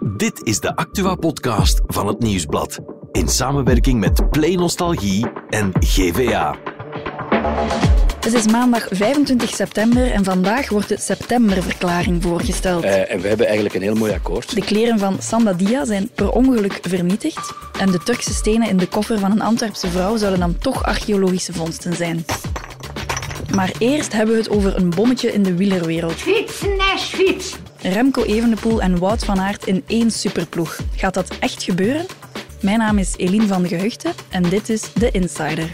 Dit is de Actua-podcast van het Nieuwsblad. In samenwerking met Play Nostalgie en GVA. Het is maandag 25 september en vandaag wordt de septemberverklaring voorgesteld. Uh, en we hebben eigenlijk een heel mooi akkoord. De kleren van Sandadia zijn per ongeluk vernietigd. En de Turkse stenen in de koffer van een Antwerpse vrouw zouden dan toch archeologische vondsten zijn. Maar eerst hebben we het over een bommetje in de wielerwereld. Fietsen, fiets. Remco Evenepoel en Wout van Aert in één superploeg. Gaat dat echt gebeuren? Mijn naam is Eline van de Gehuchten en dit is The Insider.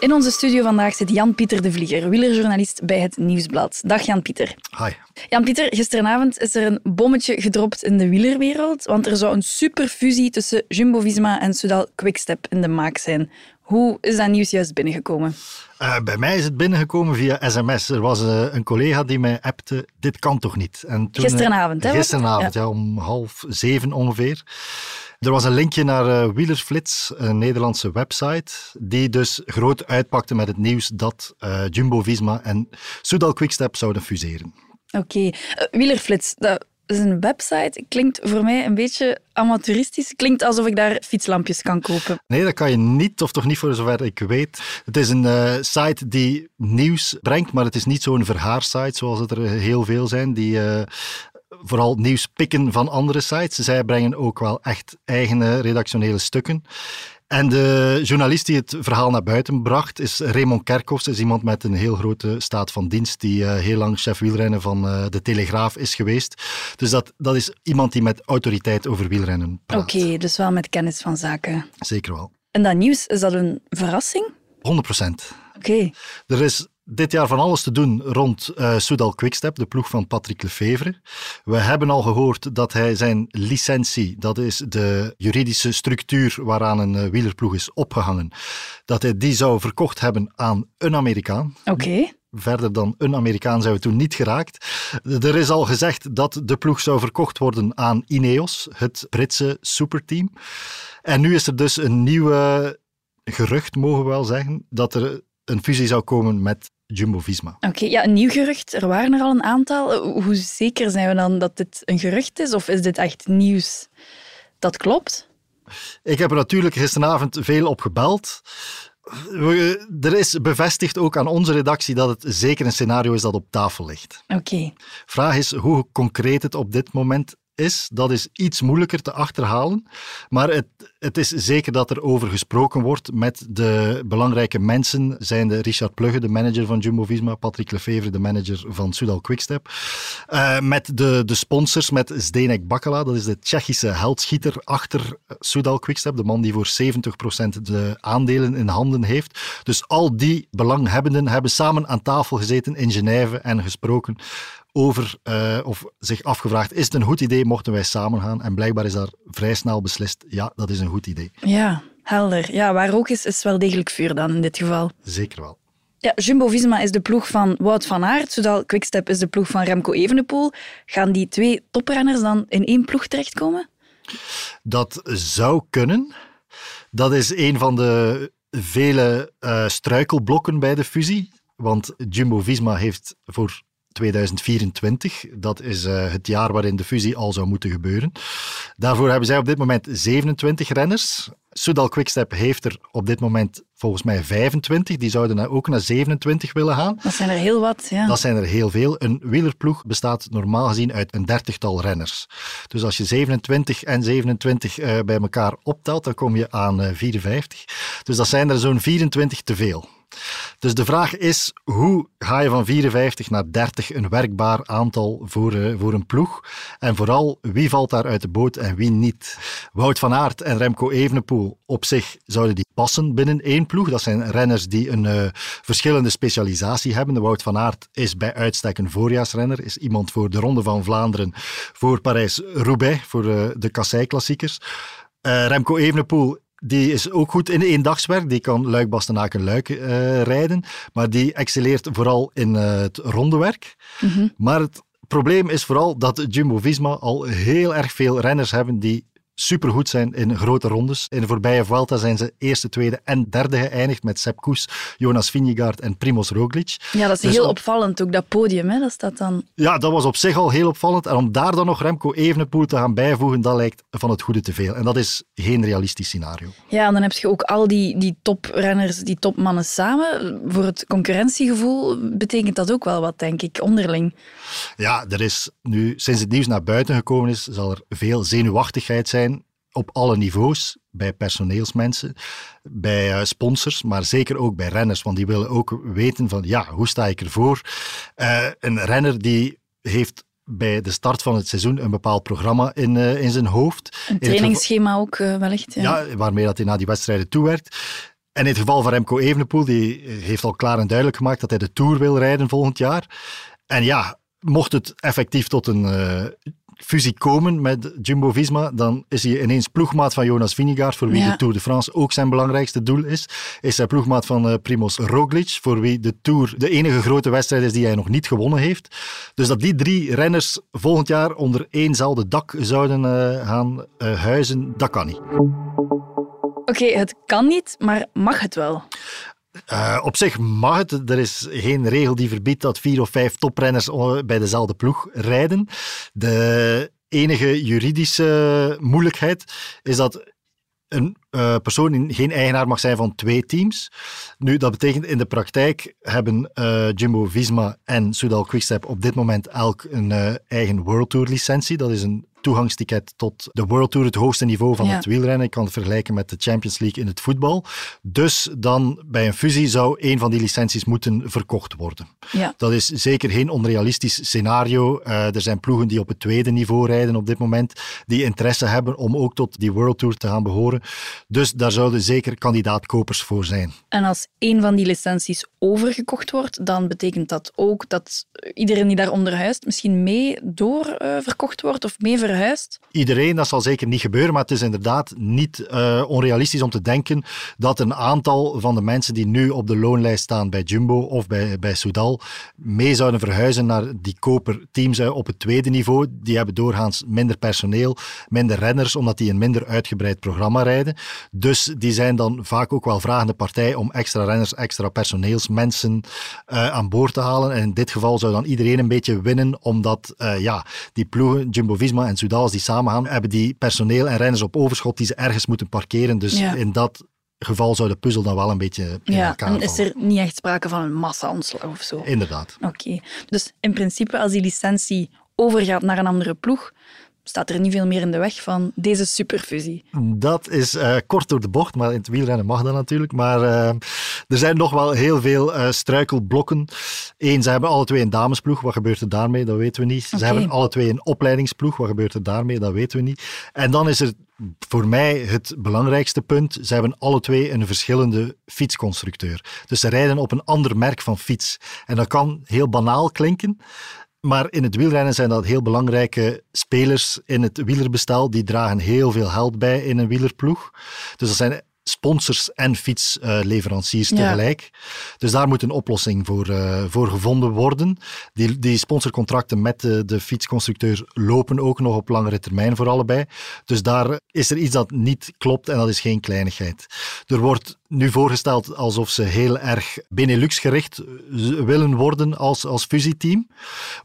In onze studio vandaag zit Jan-Pieter de Vlieger, wielerjournalist bij het Nieuwsblad. Dag Jan-Pieter. Hi. Jan-Pieter, gisteravond is er een bommetje gedropt in de wielerwereld, want er zou een superfusie tussen Jumbo-Visma en Soudal Quickstep in de maak zijn. Hoe is dat nieuws juist binnengekomen? Uh, bij mij is het binnengekomen via sms. Er was uh, een collega die mij appte, dit kan toch niet? En toen, gisteravond, hè? Gisteravond, ja. ja. om half zeven ongeveer. Er was een linkje naar uh, Wielerflits, een Nederlandse website, die dus groot uitpakte met het nieuws dat Jumbo-Visma en Soudal Quickstep zouden fuseren. Oké. Okay. Wielerflits, dat een website. Klinkt voor mij een beetje amateuristisch. Klinkt alsof ik daar fietslampjes kan kopen. Nee, dat kan je niet, of toch niet voor zover ik weet. Het is een uh, site die nieuws brengt, maar het is niet zo'n verhaarsite zoals er heel veel zijn, die uh, vooral nieuws pikken van andere sites. Zij brengen ook wel echt eigen redactionele stukken. En de journalist die het verhaal naar buiten bracht is Raymond Kerkhoffs. is iemand met een heel grote staat van dienst, die uh, heel lang chef wielrennen van uh, de Telegraaf is geweest. Dus dat, dat is iemand die met autoriteit over wielrennen praat. Oké, dus wel met kennis van zaken. Zeker wel. En dat nieuws, is dat een verrassing? 100 procent. Oké. Er is dit jaar van alles te doen rond uh, Soudal Quickstep, de ploeg van Patrick Lefevre. We hebben al gehoord dat hij zijn licentie, dat is de juridische structuur waaraan een uh, wielerploeg is opgehangen, dat hij die zou verkocht hebben aan een Amerikaan. Oké. Verder dan een Amerikaan zijn we toen niet geraakt. Er is al gezegd dat de ploeg zou verkocht worden aan Ineos, het Britse superteam. En nu is er dus een nieuwe gerucht, mogen we wel zeggen, dat er een fusie zou komen met Jumbo-Visma. Oké, ja, een nieuw gerucht. Er waren er al een aantal. Hoe zeker zijn we dan dat dit een gerucht is? Of is dit echt nieuws dat klopt? Ik heb er natuurlijk gisteravond veel op gebeld. Er is bevestigd ook aan onze redactie dat het zeker een scenario is dat op tafel ligt. Oké. Vraag is hoe concreet het op dit moment is, dat is iets moeilijker te achterhalen. Maar het, het is zeker dat er over gesproken wordt met de belangrijke mensen, zijn de Richard Plugge, de manager van Jumbo-Visma, Patrick Lefevre, de manager van Soudal Quickstep, uh, met de, de sponsors, met Zdenek Bakala, dat is de Tsjechische heldschieter achter Soudal Quickstep, de man die voor 70% de aandelen in handen heeft. Dus al die belanghebbenden hebben samen aan tafel gezeten in Genève en gesproken over uh, of zich afgevraagd, is het een goed idee mochten wij samen gaan? En blijkbaar is daar vrij snel beslist, ja, dat is een goed idee. Ja, helder. Ja, waar ook is, is wel degelijk vuur dan in dit geval. Zeker wel. Ja, Jumbo-Visma is de ploeg van Wout van Aert, zodat Quickstep is de ploeg van Remco Evenepoel. Gaan die twee toprenners dan in één ploeg terechtkomen? Dat zou kunnen. Dat is een van de vele uh, struikelblokken bij de fusie. Want Jumbo-Visma heeft voor 2024. Dat is uh, het jaar waarin de fusie al zou moeten gebeuren. Daarvoor hebben zij op dit moment 27 renners. Soudal Quickstep heeft er op dit moment volgens mij 25. Die zouden ook naar 27 willen gaan. Dat zijn er heel wat, ja. Dat zijn er heel veel. Een wielerploeg bestaat normaal gezien uit een dertigtal renners. Dus als je 27 en 27 uh, bij elkaar optelt, dan kom je aan uh, 54. Dus dat zijn er zo'n 24 te veel. Dus de vraag is, hoe ga je van 54 naar 30 een werkbaar aantal voor, uh, voor een ploeg? En vooral, wie valt daar uit de boot en wie niet? Wout van Aert en Remco Evenepoel op zich zouden die passen binnen één ploeg. Dat zijn renners die een uh, verschillende specialisatie hebben. De Wout van Aert is bij uitstek een voorjaarsrenner, is iemand voor de Ronde van Vlaanderen, voor Parijs-Roubaix, voor uh, de Kassei-klassiekers. Remco Evenepoel die is ook goed in eendagswerk. Die kan Luik, Bastenaken, Luik uh, rijden. Maar die excelleert vooral in uh, het rondewerk. Mm -hmm. Maar het probleem is vooral dat Jumbo-Visma al heel erg veel renners hebben die supergoed zijn in grote rondes. In de voorbije Vuelta zijn ze eerste, tweede en derde geëindigd met Sepp Koes, Jonas Vingegaard en Primoz Roglic. Ja, dat is Dus heel op- opvallend ook, dat podium. Hè? Dat staat dan... Ja, dat was op zich al heel opvallend. En om daar dan nog Remco Evenepoel te gaan bijvoegen, dat lijkt van het goede te veel. En dat is geen realistisch scenario. Ja, en dan heb je ook al die, die toprenners, die topmannen samen. Voor het concurrentiegevoel betekent dat ook wel wat, denk ik, onderling. Ja, er is nu, sinds het nieuws naar buiten gekomen is, zal er veel zenuwachtigheid zijn op alle niveaus. Bij personeelsmensen, bij eh, sponsors, maar zeker ook bij renners. Want die willen ook weten van, ja, hoe sta ik ervoor? Eh, een renner die heeft bij de start van het seizoen een bepaald programma in, eh, in zijn hoofd. Een trainingsschema ook wellicht. Ja. ja, waarmee dat hij naar die wedstrijden toewerkt. En in het geval van Remco Evenepoel, die heeft al klaar en duidelijk gemaakt dat hij de Tour wil rijden volgend jaar. En ja, mocht het effectief tot een fusie komen met Jumbo-Visma, dan is hij ineens ploegmaat van Jonas Vingegaard, voor wie Ja. de Tour de France ook zijn belangrijkste doel is. Is hij ploegmaat van eh, Primoz Roglic, voor wie de Tour de enige grote wedstrijd is die hij nog niet gewonnen heeft. Dus dat die drie renners volgend jaar onder éénzelfde dak zouden eh, gaan eh, huizen, dat kan niet. Oké, het kan niet, maar mag het wel? Eh, op zich mag het. Er is geen regel die verbiedt dat vier of vijf toprenners bij dezelfde ploeg rijden. De enige juridische moeilijkheid is dat een eh, persoon geen eigenaar mag zijn van twee teams. Nu, dat betekent in de praktijk hebben eh, Jumbo-Visma en Soudal Quickstep op dit moment elk een eigen World Tour licentie. Dat is een toegangsticket tot de World Tour, het hoogste niveau van Ja. het wielrennen. Ik kan het vergelijken met de Champions League in het voetbal. Dus dan bij een fusie zou één van die licenties moeten verkocht worden. Ja. Dat is zeker geen onrealistisch scenario. Eh, er zijn ploegen die op het tweede niveau rijden op dit moment, die interesse hebben om ook tot die World Tour te gaan behoren. Dus daar zouden zeker kandidaat-kopers voor zijn. En als één van die licenties overgekocht wordt, dan betekent dat ook dat iedereen die daaronder huist misschien mee doorverkocht wordt of mee verhuist. Iedereen, dat zal zeker niet gebeuren, maar het is inderdaad niet eh, onrealistisch om te denken dat een aantal van de mensen die nu op de loonlijst staan bij Jumbo of bij, bij Soudal mee zouden verhuizen naar die koperteams eh, op het tweede niveau. Die hebben doorgaans minder personeel, minder renners, omdat die een minder uitgebreid programma rijden. Dus die zijn dan vaak ook wel vragende partij om extra renners, extra personeelsmensen eh, aan boord te halen. En in dit geval zou dan iedereen een beetje winnen, omdat ja, die ploegen, Jumbo-Visma en Soudal, als die samen gaan, hebben die personeel en renners op overschot die ze ergens moeten parkeren. Dus Ja. in dat geval zou de puzzel dan wel een beetje in Ja, elkaar en is er niet echt sprake van een massa-ontslag of zo. Inderdaad. Oké, dus in principe als die licentie overgaat naar een andere ploeg, staat er niet veel meer in de weg van deze superfusie. Dat is eh, kort door de bocht, maar in het wielrennen mag dat natuurlijk. Maar eh, er zijn nog wel heel veel eh, struikelblokken. Eén, ze hebben alle twee een damesploeg. Wat gebeurt er daarmee? Dat weten we niet. Ze hebben alle twee een opleidingsploeg. Wat gebeurt er daarmee? Dat weten we niet. En dan is er voor mij het belangrijkste punt. Ze hebben alle twee een verschillende fietsconstructeur. Dus ze rijden op een ander merk van fiets. En dat kan heel banaal klinken. Maar in het wielrennen zijn dat heel belangrijke spelers in het wielerbestel. Die dragen heel veel geld bij in een wielerploeg. Dus dat zijn sponsors en fietsleveranciers tegelijk. Dus daar moet een oplossing voor, eh, voor gevonden worden. Die, die sponsorcontracten met de, de fietsconstructeurs lopen ook nog op langere termijn voor allebei. Dus daar is er iets dat niet klopt en dat is geen kleinigheid. Er wordt nu voorgesteld alsof ze heel erg Benelux gericht eh, willen worden als, als fusieteam.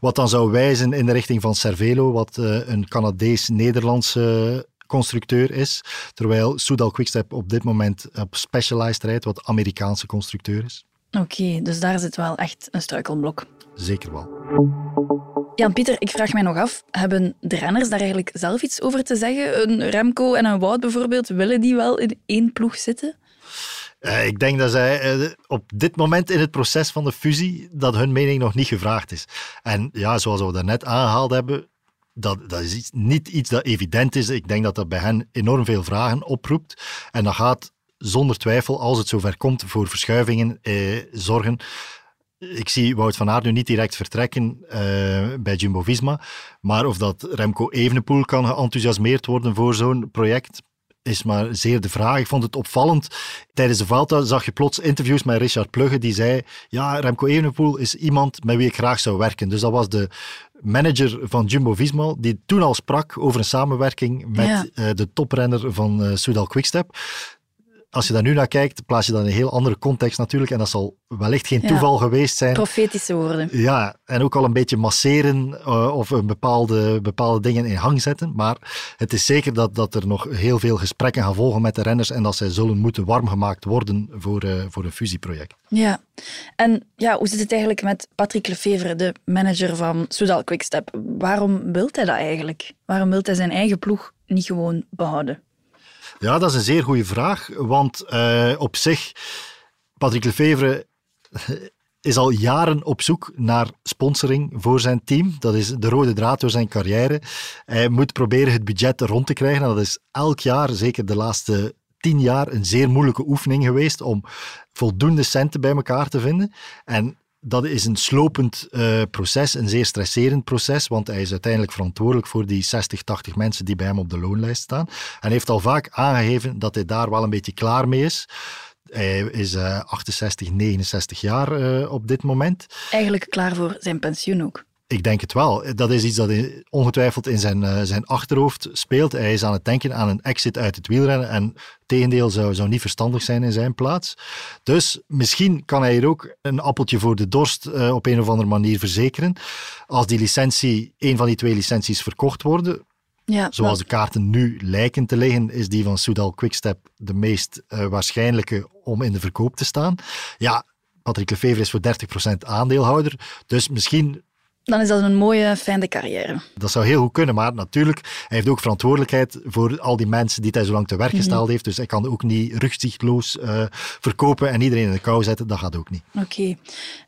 Wat dan zou wijzen in de richting van Cervelo, wat eh, een Canadees-Nederlandse constructeur is. Terwijl Soudal Quickstep op dit moment op Specialized rijdt, wat Amerikaanse constructeur is. Oké, dus daar zit wel echt een struikelblok. Zeker wel. Jan-Pieter, ik vraag mij nog af, hebben de renners daar eigenlijk zelf iets over te zeggen? Een Remco en een Wout bijvoorbeeld, willen die wel in één ploeg zitten? Eh, ik denk dat zij eh, op dit moment in het proces van de fusie, dat hun mening nog niet gevraagd is. En ja, zoals we daarnet aangehaald hebben, dat, dat is niet iets dat evident is. Ik denk dat dat bij hen enorm veel vragen oproept. En dat gaat zonder twijfel, als het zover komt, voor verschuivingen eh, zorgen. Ik zie Wout van Aert nu niet direct vertrekken eh, bij Jumbo-Visma, maar of dat Remco Evenepoel kan geenthousiasmeerd worden voor zo'n project, is maar zeer de vraag. Ik vond het opvallend. Tijdens de Vuelta zag je plots interviews met Richard Plugge die zei ja, Remco Evenepoel is iemand met wie ik graag zou werken. Dus dat was de manager van Jumbo-Visma, die toen al sprak over een samenwerking met Ja. eh, de toprenner van eh Soudal Quickstep. Als je daar nu naar kijkt, plaats je dat in een heel andere context natuurlijk. En dat zal wellicht geen Ja. toeval geweest zijn. Profetische woorden. Ja, en ook al een beetje masseren eh, of een bepaalde, bepaalde dingen in hang zetten. Maar het is zeker dat, dat er nog heel veel gesprekken gaan volgen met de renners en dat zij zullen moeten warm gemaakt worden voor, eh, voor een fusieproject. Ja. En ja, hoe zit het eigenlijk met Patrick Lefevre, de manager van Soudal Quickstep? Waarom wil hij dat eigenlijk? Waarom wil hij zijn eigen ploeg niet gewoon behouden? Ja, dat is een zeer goede vraag, want eh, op zich, Patrick Lefevre is al jaren op zoek naar sponsoring voor zijn team. Dat is de rode draad door zijn carrière. Hij moet proberen het budget rond te krijgen. En dat is elk jaar, zeker de laatste tien jaar, een zeer moeilijke oefening geweest om voldoende centen bij elkaar te vinden. En dat is een slopend eh, proces, een zeer stresserend proces, want hij is uiteindelijk verantwoordelijk voor die 60, 80 mensen die bij hem op de loonlijst staan. En heeft al vaak aangegeven dat hij daar wel een beetje klaar mee is. Hij is eh, 68, 69 jaar eh, op dit moment. Eigenlijk klaar voor zijn pensioen ook. Ik denk het wel. Dat is iets dat ongetwijfeld in zijn, eh, zijn achterhoofd speelt. Hij is aan het denken aan een exit uit het wielrennen. En tegendeel zou, zou niet verstandig zijn in zijn plaats. Dus misschien kan hij hier ook een appeltje voor de dorst eh, op een of andere manier verzekeren. Als die licentie, een van die twee licenties verkocht worden, Ja, zoals de kaarten nu lijken te liggen, is die van Soudal Quickstep de meest eh, waarschijnlijke om in de verkoop te staan. Ja, Patrick Lefevre is voor 30% aandeelhouder. Dus misschien dan is dat een mooie, fijne carrière. dat zou heel goed kunnen, maar natuurlijk, hij heeft ook verantwoordelijkheid voor al die mensen die hij zo lang te werk gesteld heeft. Dus hij kan ook niet rugzichtloos eh, verkopen en iedereen in de kou zetten. Dat gaat ook niet. Oké.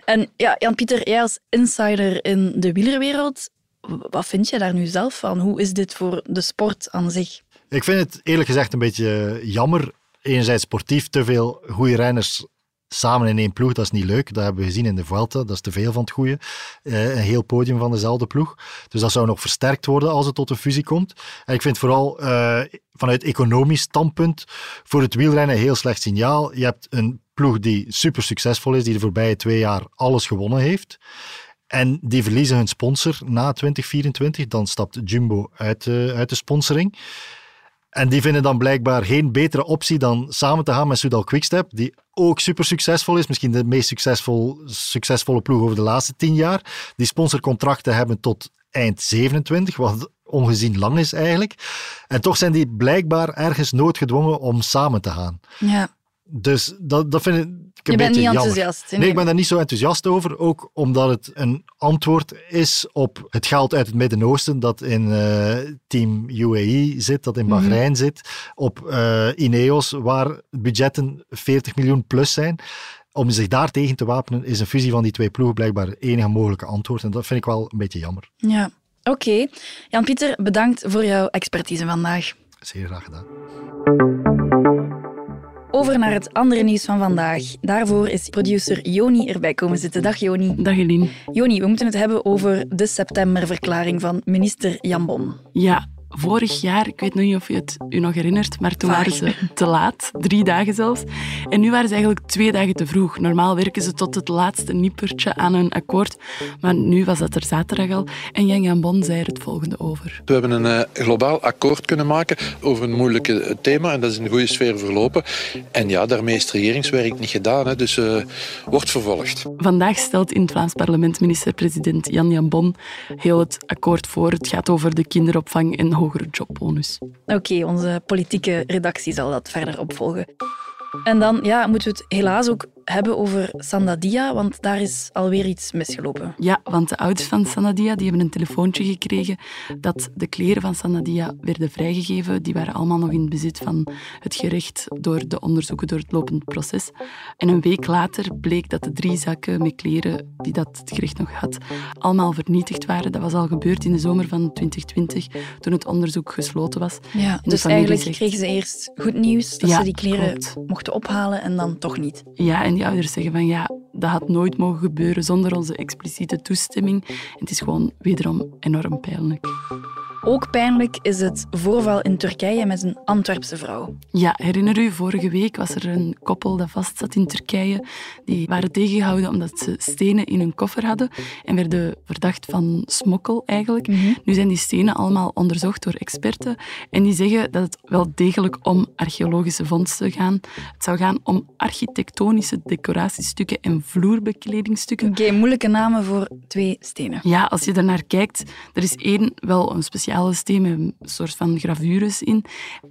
En ja, Jan-Pieter, jij als insider in de wielerwereld, wat vind je daar nu zelf van? Hoe is dit voor de sport aan zich? Ik vind het eerlijk gezegd een beetje jammer. Enerzijds sportief, te veel goede renners samen in één ploeg, dat is niet leuk. Dat hebben we gezien in de Vuelta, dat is te veel van het goede. Eh, een heel podium van dezelfde ploeg. Dus dat zou nog versterkt worden als het tot een fusie komt. En ik vind vooral eh, vanuit economisch standpunt voor het wielrennen een heel slecht signaal. Je hebt een ploeg die super succesvol is, die de voorbije twee jaar alles gewonnen heeft. En die verliezen hun sponsor na 2024. Dan stapt Jumbo uit, uit de sponsoring. En die vinden dan blijkbaar geen betere optie dan samen te gaan met Soudal Quickstep, die ook super succesvol is. Misschien de meest succesvol, succesvolle ploeg over de laatste tien jaar. Die sponsorcontracten hebben tot eind 27, wat ongezien lang is eigenlijk. En toch zijn die blijkbaar ergens noodgedwongen om samen te gaan. Ja, Dus dat, dat vind ik een je bent niet enthousiast. Nee, ik ben daar niet zo enthousiast over. Ook omdat het een antwoord is op het geld uit het Midden-Oosten dat in eh, team UAE zit, dat in Mhm. Bahrein zit. Op eh, Ineos, waar budgetten 40 miljoen plus zijn. Om zich daar tegen te wapenen, is een fusie van die twee ploegen blijkbaar het enige mogelijke antwoord. En dat vind ik wel een beetje jammer. Ja, oké. Jan-Pieter, bedankt voor jouw expertise vandaag. Zeer graag gedaan. Over naar het andere nieuws van vandaag. Daarvoor is producer Joni erbij komen zitten. Dag Joni. Dag Eline. Joni, we moeten het hebben over de septemberverklaring van minister Jan Bon. Ja, vorig jaar, ik weet nog niet of je het u nog herinnert, maar toen waren ze te laat, drie dagen zelfs. En nu waren ze eigenlijk twee dagen te vroeg. Normaal werken ze tot het laatste nippertje aan een akkoord, maar nu was dat er zaterdag al. En Jan Jan Bon zei er het volgende over. We hebben een eh, globaal akkoord kunnen maken over een moeilijk eh, thema en dat is in een goede sfeer verlopen. En ja, daarmee is het regeringswerk niet gedaan, hè, dus eh, wordt vervolgd. Vandaag stelt in het Vlaams parlement minister-president Jan Jan Bon heel het akkoord voor. Het gaat over de kinderopvang en hogere jobbonus. Oké, onze politieke redactie zal dat verder opvolgen. En dan ja, moeten we het helaas ook hebben over Sandadia, want daar is alweer iets misgelopen. Ja, want de ouders van Sanadia die hebben een telefoontje gekregen dat de kleren van Sanadia werden vrijgegeven. Die waren allemaal nog in bezit van het gerecht door de onderzoeken, door het lopend proces. En een week later bleek dat de drie zakken met kleren die dat het gerecht nog had, allemaal vernietigd waren. Dat was al gebeurd in de zomer van 2020, toen het onderzoek gesloten was. Ja, dus eigenlijk zegt- kregen ze eerst goed nieuws dat Ja, ze die kleren klopt. mochten ophalen en dan toch niet. Ja, en die ouders zeggen van ja, dat had nooit mogen gebeuren zonder onze expliciete toestemming. En het is gewoon wederom enorm pijnlijk. Ook pijnlijk is het voorval in Turkije met een Antwerpse vrouw. Ja, herinner u, vorige week was er een koppel dat vastzat in Turkije. Die waren tegengehouden omdat ze stenen in hun koffer hadden en werden verdacht van smokkel eigenlijk. Nu zijn die stenen allemaal onderzocht door experten en die zeggen dat het wel degelijk om archeologische vondsten gaat. Het zou gaan om architectonische decoratiestukken en vloerbekledingstukken. Oké, moeilijke namen voor twee stenen. Ja, als je ernaar kijkt, er is één wel een speciale steen met een soort van gravures in,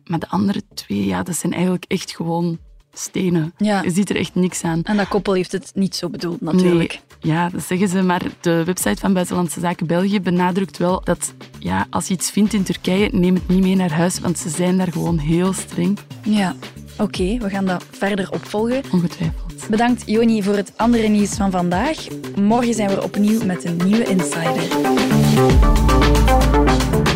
maar de andere twee, ja, dat zijn eigenlijk echt gewoon stenen. Ja. Je ziet er echt niks aan. En dat koppel heeft het niet zo bedoeld, natuurlijk. Nee, ja, dat zeggen ze, maar de website van Buitenlandse Zaken België benadrukt wel dat ja, als je iets vindt in Turkije, neem het niet mee naar huis, want ze zijn daar gewoon heel streng. Ja, oké, we gaan dat verder opvolgen. Ongetwijfeld. Bedankt Joni voor het andere nieuws van vandaag. Morgen zijn we opnieuw met een nieuwe Insider.